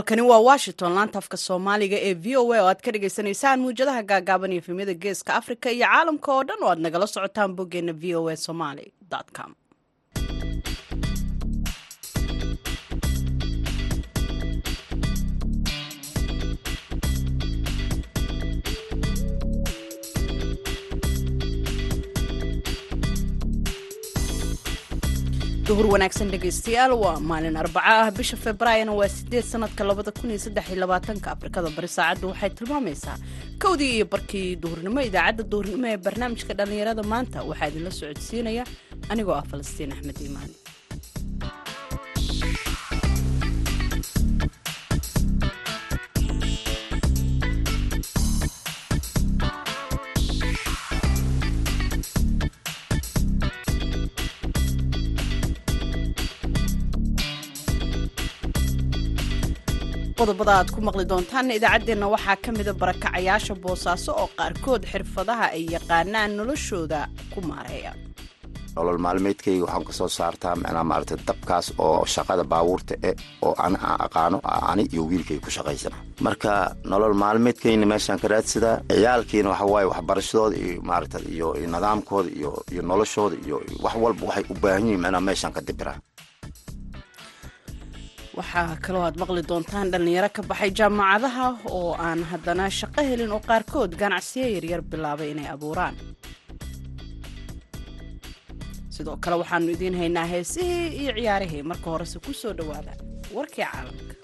halkani waa washington laanta afka soomaaliga ee v o a oo aad ka dhagaysanaysaan muwjadaha gaagaaban iyo efemyada geeska afrika iyo caalamka oo dhan oo aad nagala socotaan boggeena v o a somaly com duhur wanaagsan dhegaystayaal waa maalin arbaco ah. Bisha februaarina waa sideed sanadka labada kun iyo saddex iyo labaatanka afrikada bari saacaddu waxay tilmaamaysaa kowdii iyo barkii duhurnimo. Idaacadda duhurnimo ee barnaamijka dhallinyarada maanta waxaa idinla socodsiinaya anigoo ah falastiin axmed iimaan qodobada aad ku maqli doontaan idaacaddeenna waxaa ka mida barakacayaasha boosaaso oo qaarkood xirfadaha ay yaqaanaan noloshooda ku maareeya. Nolol maalmeedkayga waxaan ka soo saartaa micnaa maaragtay dabkaas oo shaqada baabuurta eh oo ani aan aqaano ani iyo wiilkayga ku shaqaysana. Marka nolol maalmeedkayna meeshaan ka raadsadaa ciyaalkiina waxa waaye waxbarashadooda iyo maaragta iyo nidaamkooda iyo iyo noloshooda iyo wax walba waxay u baahan yihiin micnaa meeshaan ka dibiraa waxaa kaloo aad maqli doontaan dhallinyaro ka baxay jaamacadaha oo aan haddana shaqo helin oo qaarkood ganacsiyo yaryar bilaabay inay abuuraan. Sidoo kale waxaanu idiin haynaa heesihii iyo ciyaarihii marka horese ku soo dhowaada warkii caalamka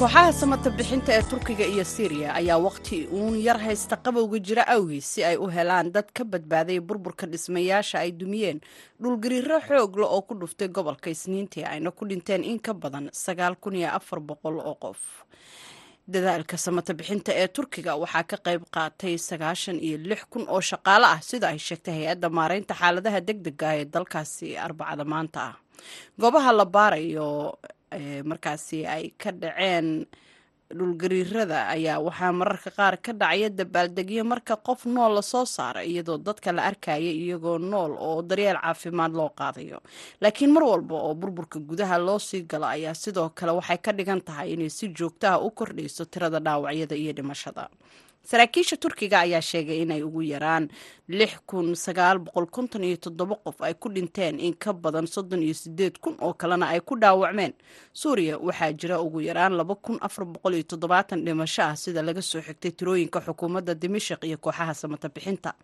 kooxaha samata bixinta ee turkiga iyo siiriya ayaa waqti uun yar haysta qabowga jira awgiis si ay u helaan dad ka badbaaday burburka dhismayaasha ay dumiyeen. Dhulgariiro xoogla oo ku dhuftay gobolka isniintii ayna ku dhinteen in ka badan oo qof. Dadaalka samata bixinta ee turkiga waxaa ka qayb qaatay kun oo shaqaale ah sida ay sheegtay hay'adda maareynta xaaladaha deg dega ee dalkaasi arbacada maanta ah. Goobaha la baarayo markaasi ay ka dhaceen dhulgariirada ayaa waxaa mararka qaar ka dhacaya dabaaldegyo marka qof nool la soo saara iyadoo dadka la arkaya iyagoo nool oo daryeel caafimaad loo qaadayo. Laakiin mar walba oo burburka gudaha loo sii galo ayaa sidoo kale waxay ka dhigan tahay inay si joogtaha u kordhayso tirada dhaawacyada iyo dhimashada saraakiisha turkiga ayaa sheegay inay ugu yaraan lix kun sagaal boqol konton iyo toddoba qof ay ku dhinteen in ka badan soddon iyo sideed kun oo kalena ay ku dhaawacmeen. Suuriya waxaa jira ugu yaraan laba kun afar boqol iyo toddobaatan dhimasho ah sida laga soo xigtay tirooyinka xukuumadda dimashik iyo kooxaha samata bixinta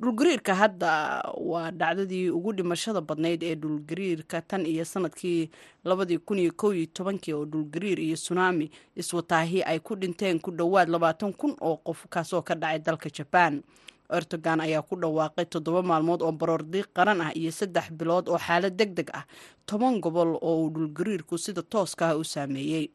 dhulgariirka hadda waa dhacdadii ugu dhimashada badnayd ee dhulgariirka tan iyo sannadkii labadii kun iyo kow iyo tobankii oo dhulgariir iyo sunaami iswataahi ay ku dhinteen ku dhowaad labaatan kun oo qof kaasoo ka dhacay dalka jabaan erdogan ayaa ku dhawaaqay toddoba maalmood oo baroordiiq qaran ah iyo saddex bilood oo xaalad deg deg ah toban gobol oo uu dhulgariirku sida tooska ah u saameeyey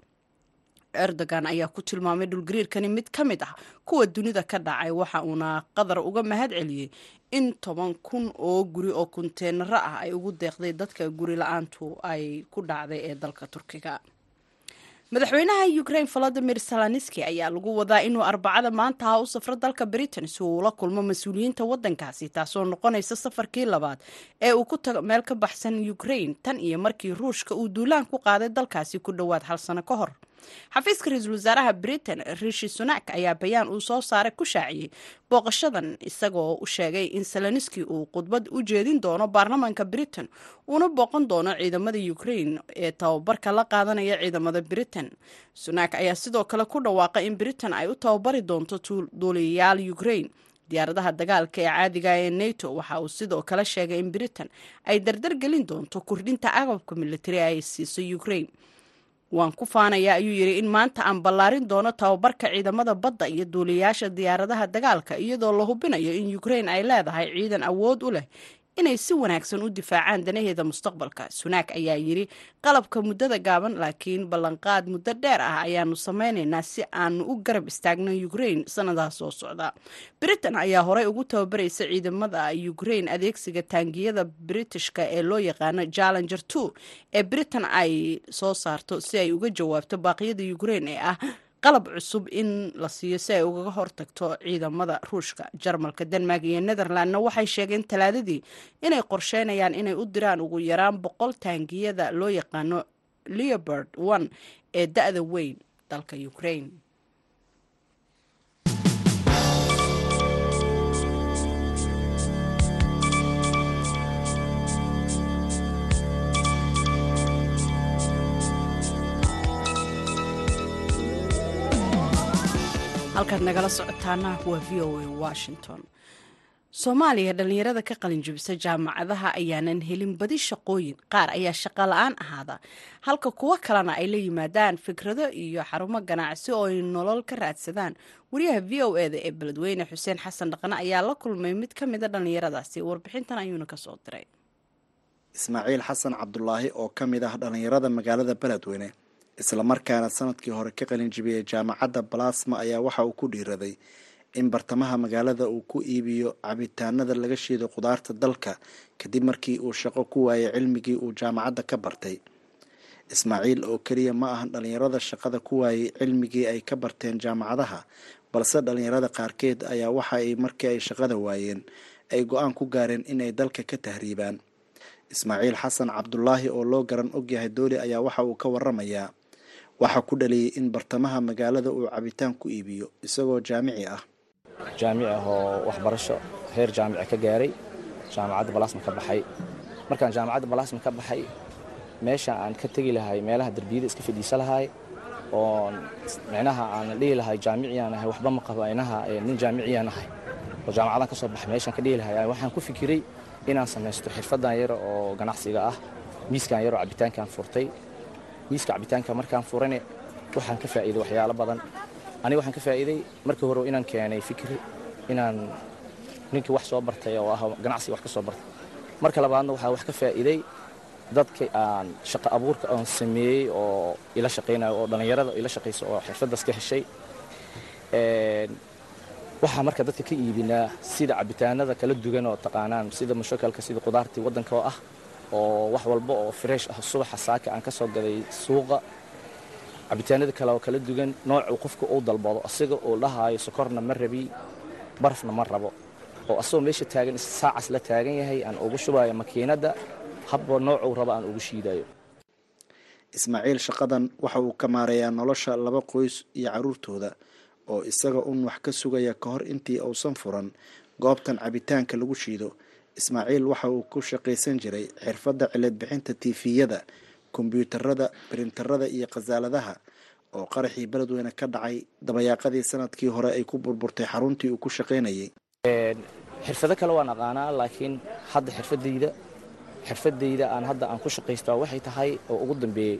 erdogan ayaa ku tilmaamay dhulgariirkani mid ka mid ah kuwa dunida ka dhacay waxa uuna qadar uga mahad celiyey in toban kun oo guri oo kunteenaro ah ay ugu deeqday dadka guri la'aantu ay ku dhacday ee dalka turkiga. Madaxweynaha ukraine volodimir salaniski ayaa lagu wadaa inuu arbacada maanta ah u safro dalka britain si uu ula kulmo mas'uuliyiinta wadankaasi taasoo noqonaysa safarkii labaad ee uu ku tago meel ka baxsan ukraine tan iyo markii ruushka uu duulaan ku qaaday dalkaasi ku dhowaad hal sano ka hor xafiiska ra'iisul wasaaraha britain rishi sunak ayaa bayaan uu soo saaray ku shaaciyey booqashadan isagoo u sheegay in saloniski uu khudbad u jeedin doono baarlamaanka britain uuna booqan doono ciidamada ukraine ee tababarka la qaadanaya ciidamada britain. Sunak ayaa sidoo kale ku dhawaaqay in britain ay u tababari doonto duuliyayaal ukraine. Diyaaradaha dagaalka ee caadiga ee nato waxa uu sidoo kale sheegay in britain ay dardar gelin doonto kordhinta agabka militari ay siiso ukraine waan ku faanayaa ayuu yidhi in maanta aan ballaarin doono tababarka ciidamada badda iyo duuliyayaasha diyaaradaha dagaalka iyadoo la hubinayo in ukraine ay leedahay ciidan awood u leh inay si wanaagsan u difaacaan danaheeda mustaqbalka. Sunaak ayaa yidhi qalabka muddada gaaban laakiin ballanqaad muddo dheer ah ayaanu sameynaynaa si aanu u garab istaagno ukraine sanadaas soo socda. Britain ayaa horey ugu tababaraysa ciidamada ukraine adeegsiga taangiyada britishka ee loo yaqaano jallenger two ee britain ay soo saarto si ay uga jawaabto baaqyada ukraine ee ah qalab cusub in la siiyo si ay ugaga hortagto ciidamada ruushka. Jarmalka denmark iyo netherlandna waxay sheegeen talaadadii inay qorsheynayaan inay u diraan ugu yaraan boqol taangiyada loo yaqaano leobard one ee da-da weyn dalka ukraine halkaad nagala socotaana waa v o a washington. Soomaaliya dhallinyarada ka qalinjibisa jaamacadaha ayaanan helin badi shaqooyin. Qaar ayaa shaqo la'aan ahaada. Halka kuwo kalena ay la yimaadaan fikrado iyo xarumo ganacsi oo ay nolol ka raadsadaan. Wariyaha v o eda ee beledweyne xuseen xasan dhaqane ayaa la kulmay mid ka mida dhallinyaradaasi. Warbixintan ayuuna ka soo diray. Ismaaciil xasan cabdulaahi oo ka mid ah dhallinyarada magaalada beledweyne islamarkaana sannadkii hore ka qalinjibiyey jaamacadda balasma ayaa waxa uu ku dhiiraday in bartamaha magaalada uu ku iibiyo cabitaanada laga shiido khudaarta dalka kadib markii uu shaqo ku waayay cilmigii uu jaamacadda ka bartay. Ismaaciil oo keliya ma ahan dhallinyarada shaqada ku waayay cilmigii ay ka barteen jaamacadaha balse dhallinyarada qaarkeed ayaa waxa ay markii ay shaqada waayeen ay go'aan ku gaareen inay dalka ka tahriibaan. Ismaaciil xasan cabdulaahi oo loo garan ogyahay dooli ayaa waxa uu ka waramayaa waxaa ku dhaliyey in bartamaha magaalada uu cabitaan ku iibiyo isagoo jaamici ah. Jaamici ah oo waxbarasho heer jaamici ka gaaray jaamacadda balasma ka baxay. Markaan jaamacadda balasma ka baxay meesha aan ka tegi lahay meelaha derbiyada iska fadhiisa lahay oo micnaha aan dhihi lahay jaamiciyaan ahay waxba ma qabo inaha nin jaamiciyaan ahay. Oo jaamacadaan ka soo baxay meeshaan ka dhihi lahay. Waxaan ku fikiray inaan samaysto xirfadan yar oo ganacsiga ah miiskan yaroo cabitaankaan furtay miiska cabitaanka markaan furane waxaan ka faa'iiday waxyaalo badan. Aniga waxaan ka faa'iiday markii hore inaan keenay fikir inaan ninkii wax soo bartay oo ah ganacsiga wax ka soo bartay. Marka labaadna waxaa wax ka faa'iiday dadka aan shaqo abuurka aan sameeyey oo ila shaqaynayo oo dhallinyarada ila shaqaysa oo xirfadaas ka heshay. Waxaa marka dadka ka iibinaa sida cabitaanada kala duwan oo taqaanaan sida mushakalka sida qudaartii waddanka oo ah oo wax walba oo fresh ah subaxa saaka aan ka soo gaday suuqa. Cabitaanada kale oo kala duwan noocuu qofka uu dalbado asiga uu dhahaayo sokorna ma rabi barafna ma rabo. Oo asagoo meesha taagan saacas la taagan yahay aan ugu shubayo makiinadda habba noocuu rabo aan ugu shiidayo ismaaciil shaqadan waxa uu ka maareeyaa nolosha laba qoys iyo carruurtooda oo isaga un wax ka sugaya ka hor intii uusan furan goobtan cabitaanka lagu shiido ismaaciil waxa uu ku shaqaysan jiray xirfadda ciladbixinta tiifiyada kombyuutarada birintarada iyo khasaaladaha oo qaraxii beledweyne ka dhacay dabayaaqadii sannadkii hore ay ku burburtay xaruntii uu ku shaqaynayay. Xirfado kale waan aqaanaa laakiin hadda xirfadayda xirfadayda aan hadda aan ku shaqaystaa waxay tahay oo ugu dambeeyey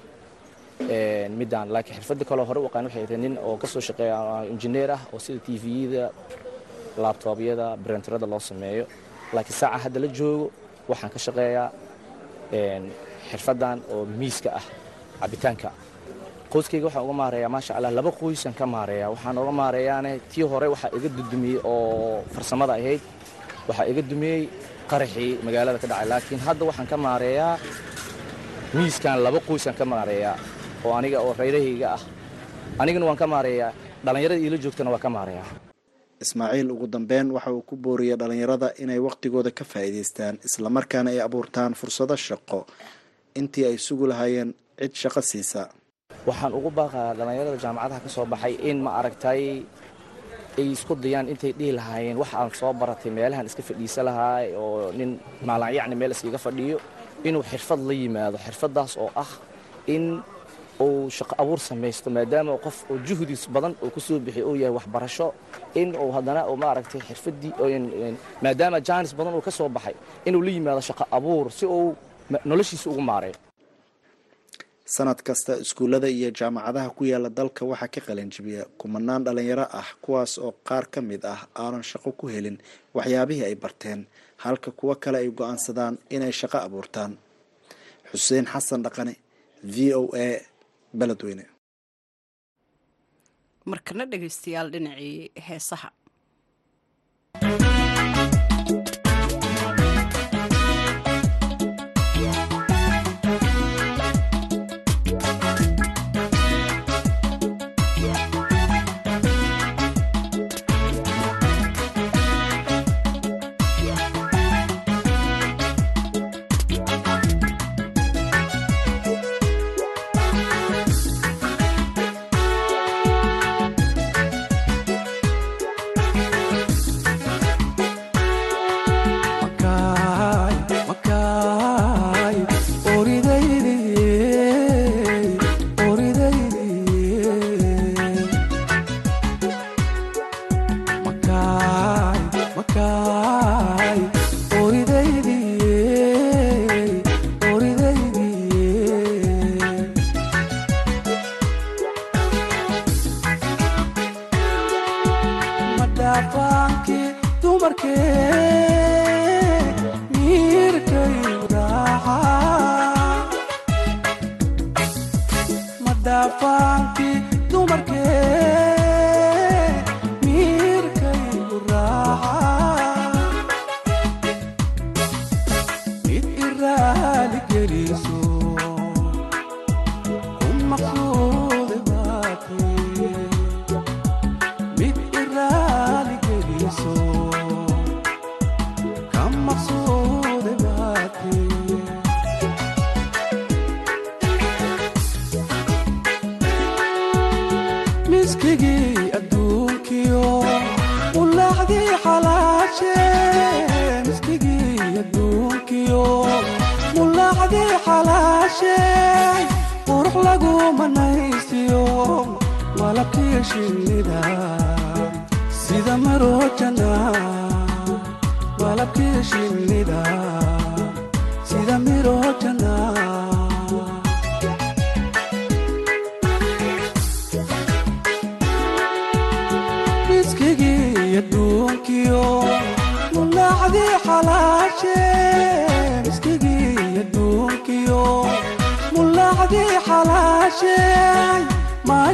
midaan laakiin xirfada kaleo hore u waxay tahay nin oo ka soo shaqeeya injineer ah oo sida tviyada laabtoobyada birintarada loo sameeyo laakiin saaca hadda la joogo waxaan ka shaqeeyaa xirfadan oo miiska ah cabitaanka. Qoyskayga waxaan uga maareeyaa maasha allah laba qoysaan ka maareeyaa. Waxaan uga maareeyaane tii hore waxaa iga dudumiyey oo farsamada ahayd waxaa iga dumiyey qaraxii magaalada ka dhacay. Laakiin hadda waxaan ka maareeyaa miiskan laba qoysaan ka maareeyaa oo aniga oo reyrahayga ah. Anigana waan ka maareeyaa dhallinyarada iila joogtana waa ka maareeyaa ismaaciil ugu dambeyn waxa uu ku booriyay dhallinyarada inay wakhtigooda ka faa'iidaystaan islamarkaana ay abuurtaan fursado shaqo. Intii ay sugi lahaayeen cid shaqo siisa. Waxaan ugu baaqayaa dhallinyarada jaamacadaha ka soo baxay in ma aragtay ay isku dayaan intay dhihi lahaayeen. Wax aan soo baratay meelahan iska fadhiisa lahaay oo nin maalan yacni meel iskaga fadhiyo inuu xirfad la yimaado. Xirfadaas oo ah in uu shaqo abuur samaysto maadaama qof oo juhdiis badan uu ku soo bixiy uu yahay waxbarasho in uu haddana maaragtay xirfadii maadaama jaanis badan uu ka baxay inuu la yimaado shaqo abuur si uu noloshiisa ugu maareeyo. Sanad kasta iskuullada iyo jaamacadaha ku yaalla dalka waxaa ka qalinjibiya kumanaan dhallinyaro ah kuwaas oo qaar ka mid ah aanan shaqo ku helin waxyaabihii ay barteen halka kuwo kale ay go'aansadaan inay shaqo abuurtaan. Xuseen xasan dhaqane v o a beledweyne markana dhegaystayaal dhinacii heesaha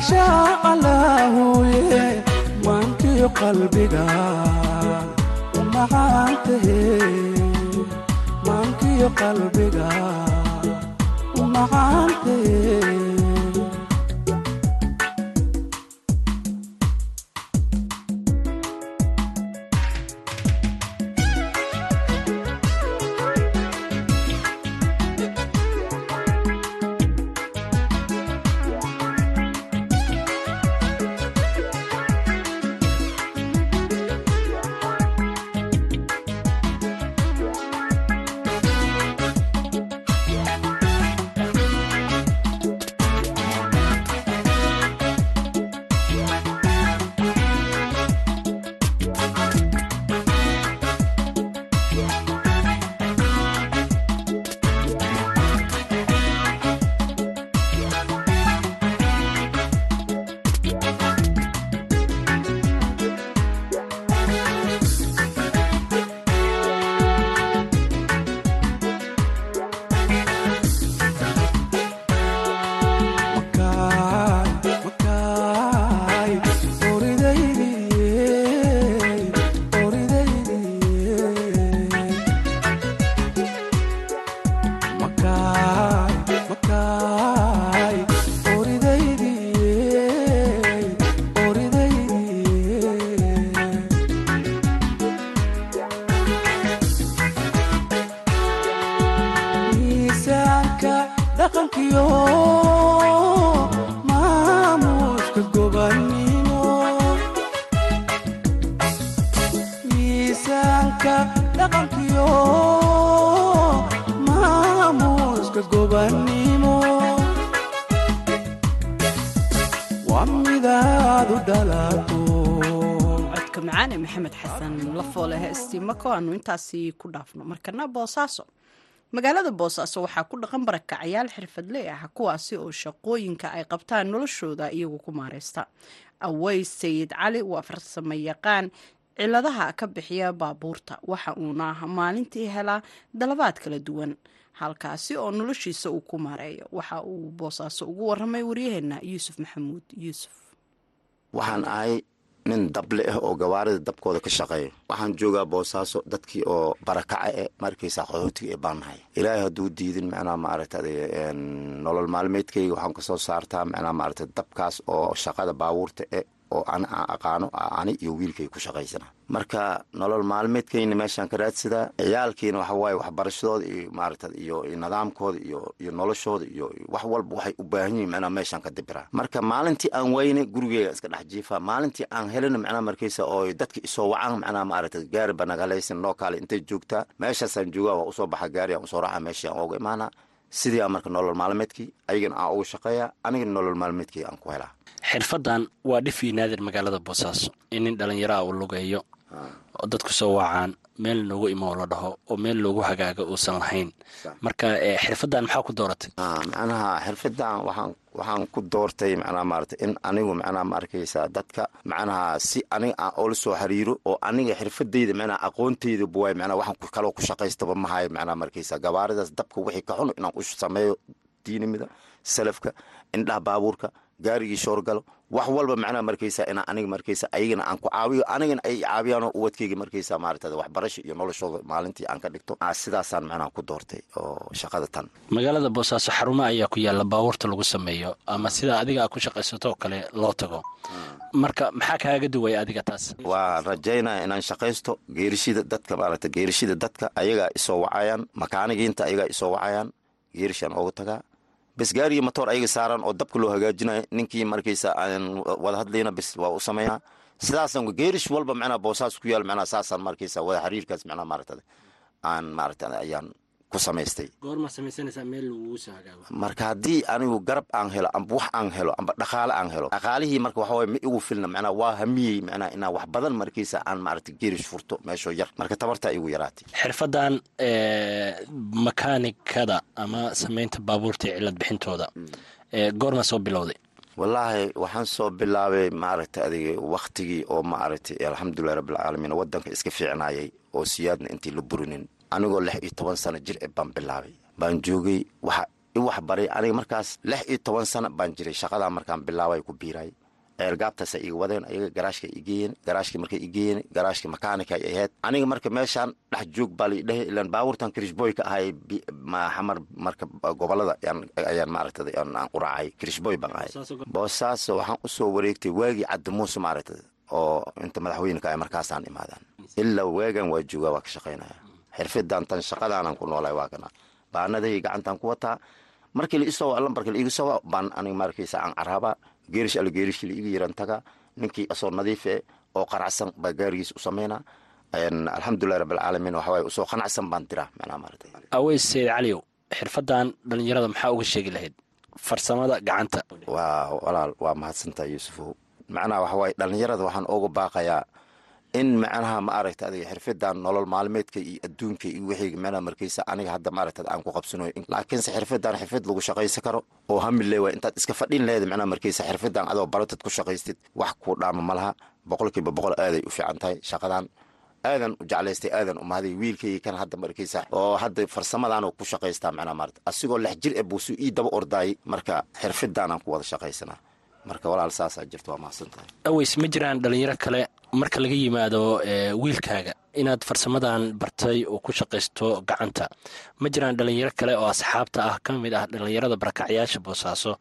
maasha allaahuye maankiyo qalbiga umacaantahe maankiyo qalbiga umacaantahe miisaanka codka macaan ee maxamed xasan lafoole heestii mako aanu intaasi ku dhaafno. Markana boosaaso magaalada boosaaso waxaa ku dhaqan barakacayaal xirfadle ah kuwaasi oo shaqooyinka ay qabtaan noloshooda iyagu ku maareysta. Aweys sayid cali waa farsamo yaqaan ciladaha ka bixiya baabuurta waxa uuna maalintii helaa dalabaad kala duwan. Halkaasi oo noloshiisa uu ku maareeyo waxa uu boosaaso ugu waramay waryaheena yuusuf maxamuud. Yuusuf. Waxaan ahay nin dable ah oo gawaarida dabkooda ka shaqeeyo waxaan joogaa boosaaso dadkii oo barakaca e markaysaa qaxootiga ee baannahay ilaahay hadduu diidin macnaa maaragtay nolol maalmeedkayga waxaan ka soo saartaa macnaa maaragtay dabkaas oo shaqada baabuurta e oo aan aqaano ani iyo wiilkay ku shaqaysana. Marka nolol maalmeedkayna meeshaan ka raadsadaa ciyaalkiina waxa waaye waxbarashadooda iyo maaragta iyo nidaamkooda iyo iyo noloshooda iyo wax walba waxay u baahan yihiin macnaa meeshaan ka dibiraa marka maalintii aan wayne gurigeega iska dhex jiifaa maalintii aan helina macnaa markaysa oo dadka isoo wacaan macnaa maaragta gaari banagalaysan noo kaale intay joogtaa meeshaasaan joogaa waa u soo baxa gaari aan u soo raaca meeshii ooga imaanaa sidii aan marka nolol maalmeedkii ayagana aan uga shaqeeya anigana nolol maalmeedkii aan ku helaa. Xirfadan waa dhif iyo naadir magaalada boosaaso in nin dhallinyaraha uu lugeeyo oo dadku soo wacaan meel noogu imo la dhaho oo meel loogu hagaaga uusan lahayn. Marka xirfadan maxaa ku dooratay? Macnaha xirfadan waxaan ku doortay macnaha maarata in anigu macnaha ma arkaysaa dadka macnaha si aniga aan oola soo xiriiro oo aniga xirfadayda macnaha aqoontayda buwaay macnaha waxaan kaloo ku shaqaystaba mahayo macnaha ma arkaysaa. Gabaaridaas dabka wixii ka xun inaan u sameeyo diinimida salafka indhaha baabuurka gaarigii shoorgalo. Wax walba macnaha markaysa inaa aniga markaysa ayagana aan ku caawiyo anigana ay caawiyaanoo uwadkayga markaysa maarata waxbarasha iyo noloshooda maalintii aan ka dhigto. Sidaasaan macnaha ku doortay oo shaqada tan. Magaalada boosaaso xarumo ayaa ku yaalla baabuurta lagu sameeyo ama sida adiga aad ku shaqaysatoo kale loo tago. Marka maxaa kaaga duwaya adiga taas? Waa rajaynaya inaan shaqaysto geerishida dadka maarata geerishida dadka ayagaa isoo wacayaan makaanigiinta ayagaa isoo wacayaan geerishaan ooga tagaa bes gaarigii matoor ayaga saaran oo dabka loo hagaajinayo. Ninkii markaysa aan wada hadlayna bes waa u sameynaa sidaasaan geerish walba macnaha boosaas ku yaal macnaha saasaan markaysa wada xiriirkaas macnaha maaragtada aan maaragtada ayaan ku samaystay marka haddii anigu garab aan helo amba wax aan helo amba dhaqaale aan helo dhaqaalihii marka waxa waye ma igu filna macnaha waa hamiyey macnaha inaa wax badan markaysa aan maaragta geerish furto meeshoo yar. Marka tabartaa igu yaraatay. Xirfadan makaanikada ama samaynta baabuurta iyo cilad bixintooda goormaa soo bilowday? Wallaahi waxaan soo bilaabay maaragta adiga wakhtigii oo maaragtay alxamdulilahi rabbilcaalamiin waddanka iska fiicnaayay oo siyaadna intii la burinin anigoo lix iyo toban sano jir e baan bilaabay. Baan joogay waxa i waxbaray aniga markaas lix iyo toban sano baan jiray. Shaqadaa markaan bilaabay ku biiray. Ceelgaabtaasa iga wadeen ayaga garaashka igeeyeen garaashkii markay igeeyeen garaashkii makaanika ay ahayd. Aniga marka meeshaan dhex joog baa laidhahay ilaan baabuurtan kirishboy ka ahay xamar marka gobollada ayaan maaragtada aan u raacay kirishboy baan ahay. Boosaaso waxaan u soo wareegtay waagii caddi muuse maaragtada oo inta madaxweyneka ay markaasaan imaadaan. Ilaa waagan waa joogaa waa ka shaqaynaya xirfidan tan shaqadaanan ku noolay waa kana. Gacantaan ku wataa markii laisoo lambarka laiga soo baan aniga markaysa aan caraba geerish alla geerishkii laiga yaran taga. Ninkii asoo nadiife oo qanacsan baa gaarigiis u sameynaa alxamdulilahi rabbilcaalamiin waxawaaye u soo qanacsan baan diraa macnaha maarata aweys sayid caliyow xirfadan dhallinyarada maxaa uga sheegi lahayd? Farsamada gacanta. Waa walaal waa mahadsantaha yuusufow macnaha waxawaaye dhallinyarada waxaan ooga baaqayaa in macnaha ma aragta adiga xirfadan nolol maalmeedka iyo adduunka iyo wixii macnaha markaysa aniga hadda maaragta aan ku qabsanayo laakiinse xirfadan xirfad lagu shaqaysan karo oo hamile waa intaad iska fadhin laheed macnaha markaysa xirfadan adoo baratad ku shaqaystid. Wax kuu dhaama ma boqolkiiba boqol aaday u fiican tahay shaqadan. Aadan u jeclaystay aadan u mahaday wiilkayga kan hadda markaysa oo hadda farsamadan ku shaqaystaa macnaha maarata asigoo lex jir e buusu ii daba ordaayay marka xirfadanaan ku wada shaqaysanaa marka walaal saasaa jirta waa mahadsantahay aweys ma jiraan dhallinyaro kale marka laga yimaado wiilkaaga inaad farsamadan bartay oo ku shaqaysto gacanta. Ma jiraan dhallinyaro kale oo asxaabta ah ka mid ah dhallinyarada barakacyaasha boosaaso.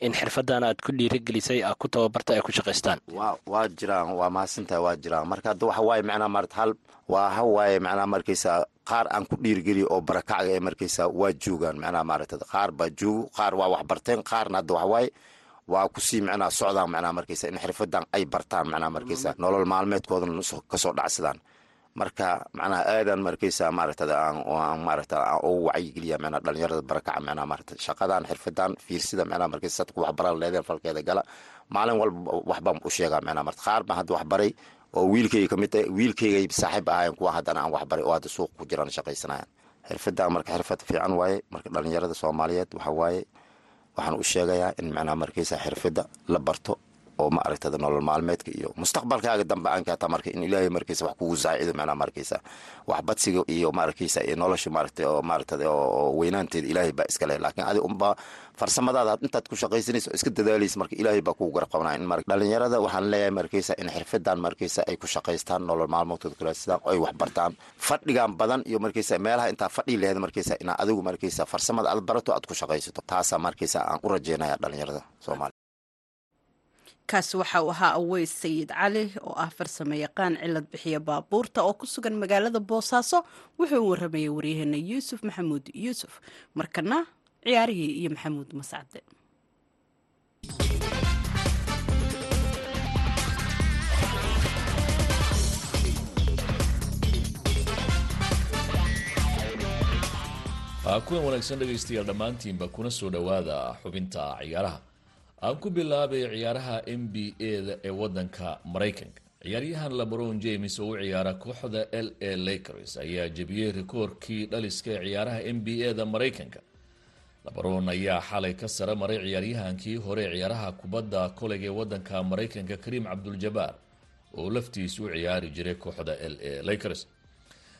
In xirfadan aad ku dhiirigelisay aad ku tababarta ay ku shaqaystaan. Waa jiraan waa mahadsantahay waa jiraan. Marka hadda waxa waaye macnaha maarata hal waa hawaaye macnaha markaysa qaar aan ku dhiirigeliyo oo barakacga ee markaysa waa joogaan macnaha maarata qaar baa joogo qaar waa wax barteen qaarna hadda waxawaaye waa ku sii macnaha socdaan macnaha markaysa in xirfadan ay bartaan macnaha markaysa. Nolol maalmeedkoodana ka soo dhacsadaan. Marka macnaha aadan markaysa maaragta aan ugu wacyigeliya macnaha dhalinyarada barakaca macnaha maaragta shaqadan xirfadan fiirsida macnaha markaysa sadku waxbaran leedeen falkeeda gala. Maalin walba waxbaan u sheegaa macnaha marta qaar baan hadda waxbaray oo wiilkayga ka mid tahay wiilkaygay saaxiib ahaayeen kuwa haddana aan waxbaray oo hadda suuq ku jiraan shaqaysanayaan. Xirfadan marka xirfad fiican waaye marka dhalinyarada soomaaliyeed waxa waaye waxaan u sheegayaa in macnaha markaysa xirfada la barto oo ma nolol maalmeedka iyo mustaqbalkaaga dambe aan kaataa in ilaahay markaysa wax kugu saacido macnaha markaysa. Wax iyo maarkaysa iyo nolosha maaragta oo maaragtada oo weynaanteeda ilaahay baa iska leh laakiin adi unba farsamadaada intaad ku shaqaysanaysa iska dadaalaysa marka ilaahay baa kugu garab in mar dhalinyarada waxaan leeyahay markaysa in xirfadan markaysa ay ku shaqaystaan nolol maalmoodkooda kulaadsadaan oo ay wax fadhigan badan iyo markaysa meelaha intaa fadhi lehed markaysa inaa adigu markaysa farsamada aad barato aad ku shaqaysato. Taasaa markaysa aan u rajeynaya dhalinyarada soomaaliya kaasi waxa uu ahaa aweys sayid cali oo ah farsamo yaqaan cilad bixiya baabuurta oo ku sugan magaalada boosaaso wuxuu u waramayay waryaheena yuusuf maxamuud. Yuusuf markana ciyaarihii iyo maxamuud mascade kuwan wanaagsan dhegaystayaal dhammaantiinba kuna soo dhowaada xubinta ciyaaraha aan ku bilaabay ciyaaraha n b a da ee wadanka maraykanka. Ciyaaryahan lebron james oo u ciyaara kooxda l a lakers ayaa jebiyey rikoorkii dhaliska ee ciyaaraha n b a da maraykanka. Lebron ayaa xalay ka sare maray ciyaaryahankii hore ciyaaraha kubadda koleg ee wadanka maraykanka kariim cabduljabaar oo laftiisu u ciyaari jiray kooxda l a lakers.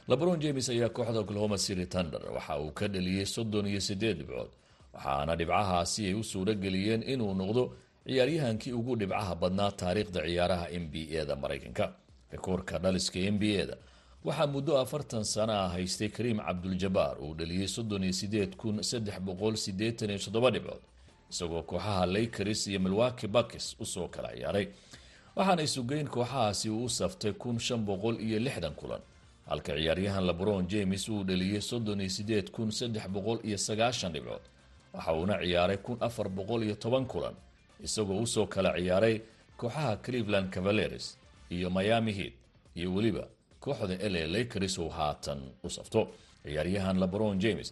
Lebron james ayaa kooxda oklahoma city thunder waxa uu ka dhaliyey soddon iyo sideed dhibcood waxaana dhibcahaasi ay u suuro geliyeen inuu noqdo ciyaaryahankii ugu dhibcaha badnaa taariikhda ciyaaraha n b a da maraykanka. Rikoorka dhaliska n b a da waxaa muddo afartan sana ah haystay kariim cabduljabaar uu dhaliyey soddon iyo sideed kun saddex boqol sideetan iyo toddoba dhibcood isagoo kooxaha lakers iyo milwaki buckis u soo kala ciyaaray. Waxaana isugeyn kooxahaasi uu u saftay kun shan boqol iyo lixdan kulan. Halka ciyaaryahan lebron james uu dhaliyey soddon iyo sideed kun saddex boqol iyo sagaashan dhibcood waxa uuna ciyaaray kun afar boqol iyo toban kulan isagoo u soo kala ciyaaray kooxaha cleveland cavaleres iyo miami heat iyo weliba kooxda l a lakers uu haatan u safto. Ciyaaryahan lebron james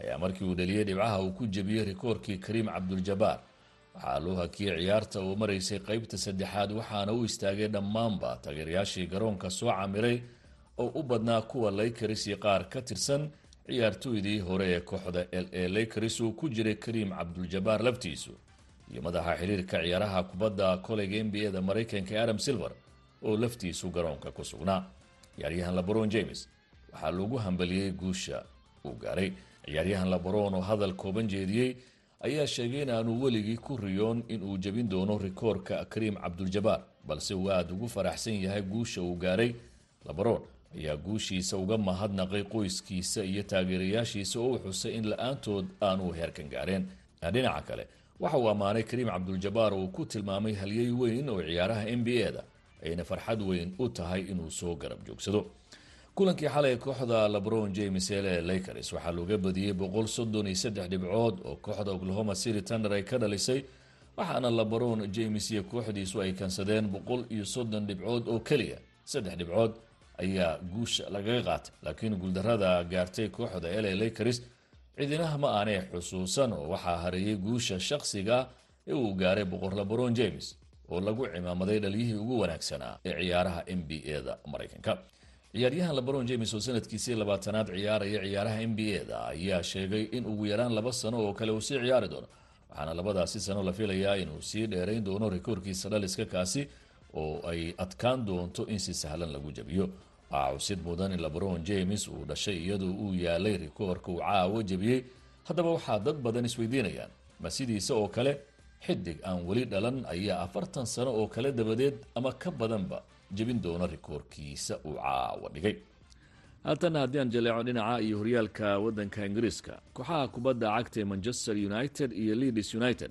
ayaa markii uu dhaliyey dhibcaha uu ku jebiyey rikoorkii kariim cabduljabaar waxaa loo hakiyey ciyaarta uu maraysay qeybta saddexaad waxaana u istaagay dhammaanba taageerayaashii garoonka soo camiray oo u badnaa kuwa lakers iyo qaar ka tirsan ciyaartooydii hore ee kooxda l a lakers uu ku jiray kariim cabduljabaar laftiisu iyo madaxa xiriirka ciyaaraha kubadda koleyga n b a da maraykanka adam silver oo laftiisu garoonka ku sugnaa. Ciyaaryahan lebron james waxaa loogu hambaliyey guusha uu gaaray. Ciyaaryahan lebron oo hadal kooban jeediyey ayaa sheegay in aanu weligii ku riyoon inuu jebin doono rikoorka kariim cabduljabaar balse uu aada ugu faraxsan yahay guusha uu gaaray. Lebron ayaa guushiisa uga mahadnaqay qoyskiisa iyo taageerayaashiisa oo u xusay in la'aantood aanu heerkan gaareen. Dhinaca kale waxa uu ammaanay kariim cabduljabaar uu ku tilmaamay halyey weyn oo ciyaaraha n b a da ayna farxad weyn u tahay inuu soo garab joogsado. Kulankii xalay kooxda lebron james ele lakers waxaa looga badiyey boqol soddon iyo saddex dhibcood oo kooxda oklahoma city thunder ay ka dhalisay waxaana lebron james iyo kooxdiisu ay kansadeen boqol iyo soddon dhibcood oo keliya saddex dhibcood ayaa guusha lagaga qaatay laakiin guuldarada gaartay kooxda ele lakers cidinaha ma aanay xusuusan oo waxaa hareeyay guusha shaqsiga ee uu gaaray boqor lebron james oo lagu cimaamaday dhaliyihii ugu wanaagsanaa ee ciyaaraha n b a da maraykanka. Ciyaaryahan lebron james oo sanadkiisii labaatanaad ciyaaraya ciyaaraha n b a da ayaa sheegay in ugu yaraan laba sano oo kale uu sii ciyaari doono waxaana labadaasi sano la filayaa inuu sii dheerayn doono rikoorkiisa dhaliska kaasi oo ay adkaan doonto in si sahlan lagu jabiyo waxaa cusid mudan in lebron james uu dhashay iyadoo uu yaalay rikoorka uu caawo jebiyey. Haddaba waxaa dad badan isweydiinayaan ma sidiisa oo kale xidig aan weli dhalan ayaa afartan sano oo kale dabadeed ama ka badanba jebin doona rikoorkiisa uu caawa dhigay. Haatana haddii aan jaleeco dhinaca iyo horyaalka wadanka ingiriiska kooxaha kubadda cagta ee manchester united iyo leeds united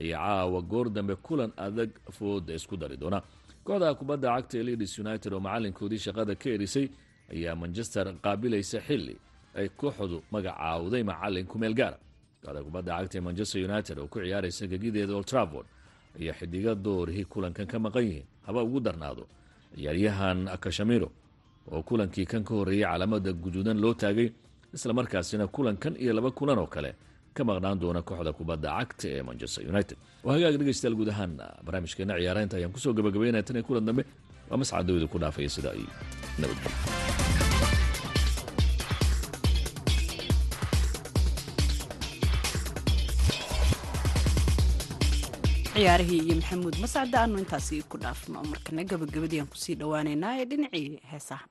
ayaa caawa goor dambe kulan adag fooda isku dari doona. Kooxda kubadda cagta ee leeds united oo macalinkoodii shaqada ka erisay ayaa manchester qaabilaysa xili ay kooxdu magacaawday macalin kumeel gaara kooxda kubadda cagta ee manchester united oo ku ciyaaraysa gegideeda old trafford ayaa xidiga doorihii kulankan ka maqan yihiin. Haba ugu darnaado ciyaaryahan kashamiro oo kulankii kan ka horreeyay calaamada guduudan loo taagay islamarkaasina kulankan iyo laba kulan oo kale ka maqnaan doona kooxda kubadda cagta ee manchester united. Waa hagaag dhegeystayaal guud ahaan barnaamijkeena ciyaaraynta ayaan ku soo gabagabeynaya tan iyo kulan dambe. Waa mascad dawida ku dhaafaya sida ay nabadgelyo ciyaarihii iyo maxamuud mascade aanu intaasi ku dhaafno markana gabagabadii aan ku sii dhowaaneynaa ee dhinacii heesaha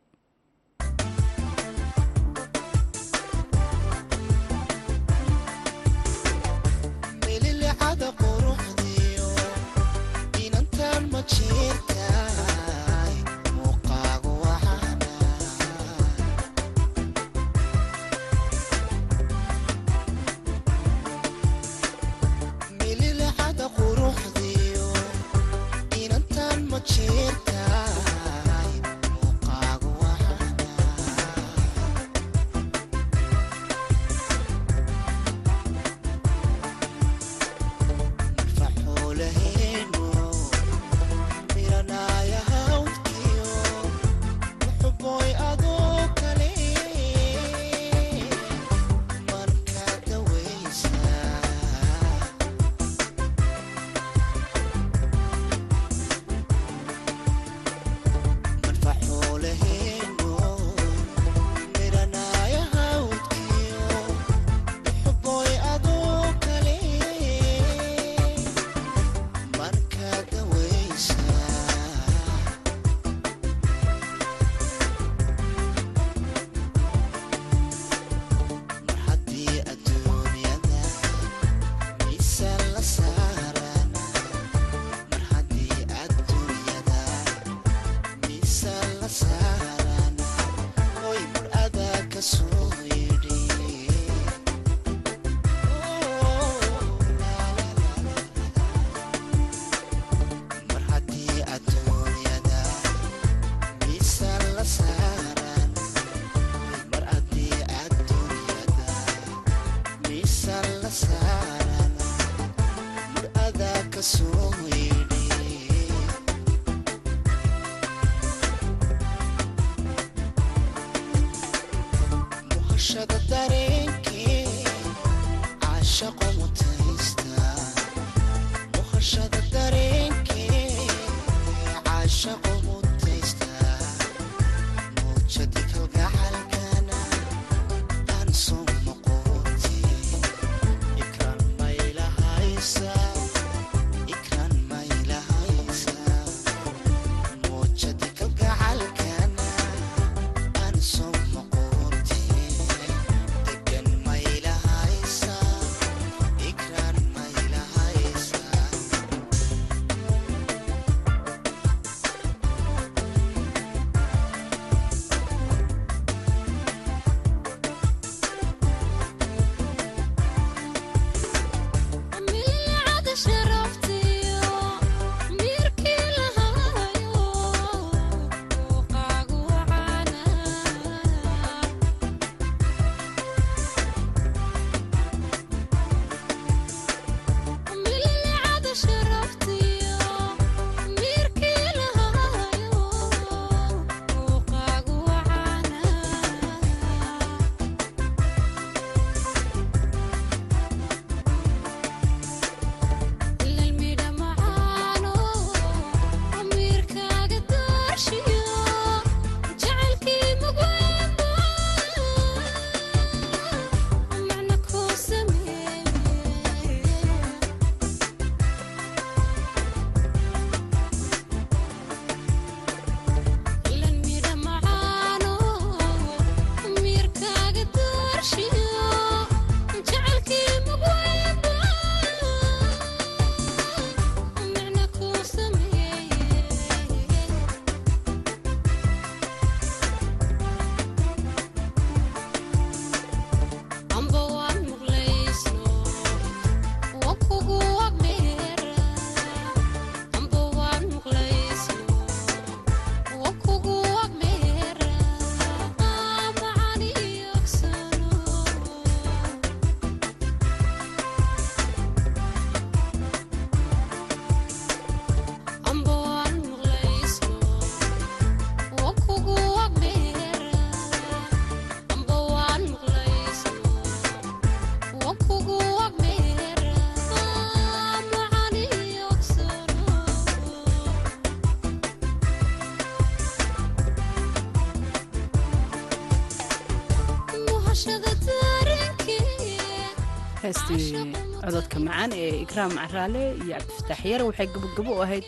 ikraam caraale iyo cabdifataax yare waxay gabogabo u ahayd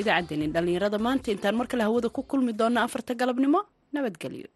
idaacaddeenii dhallinyarada maanta. Intaan mar kale hawada ku kulmi doonna afarta galabnimo nabadgelyo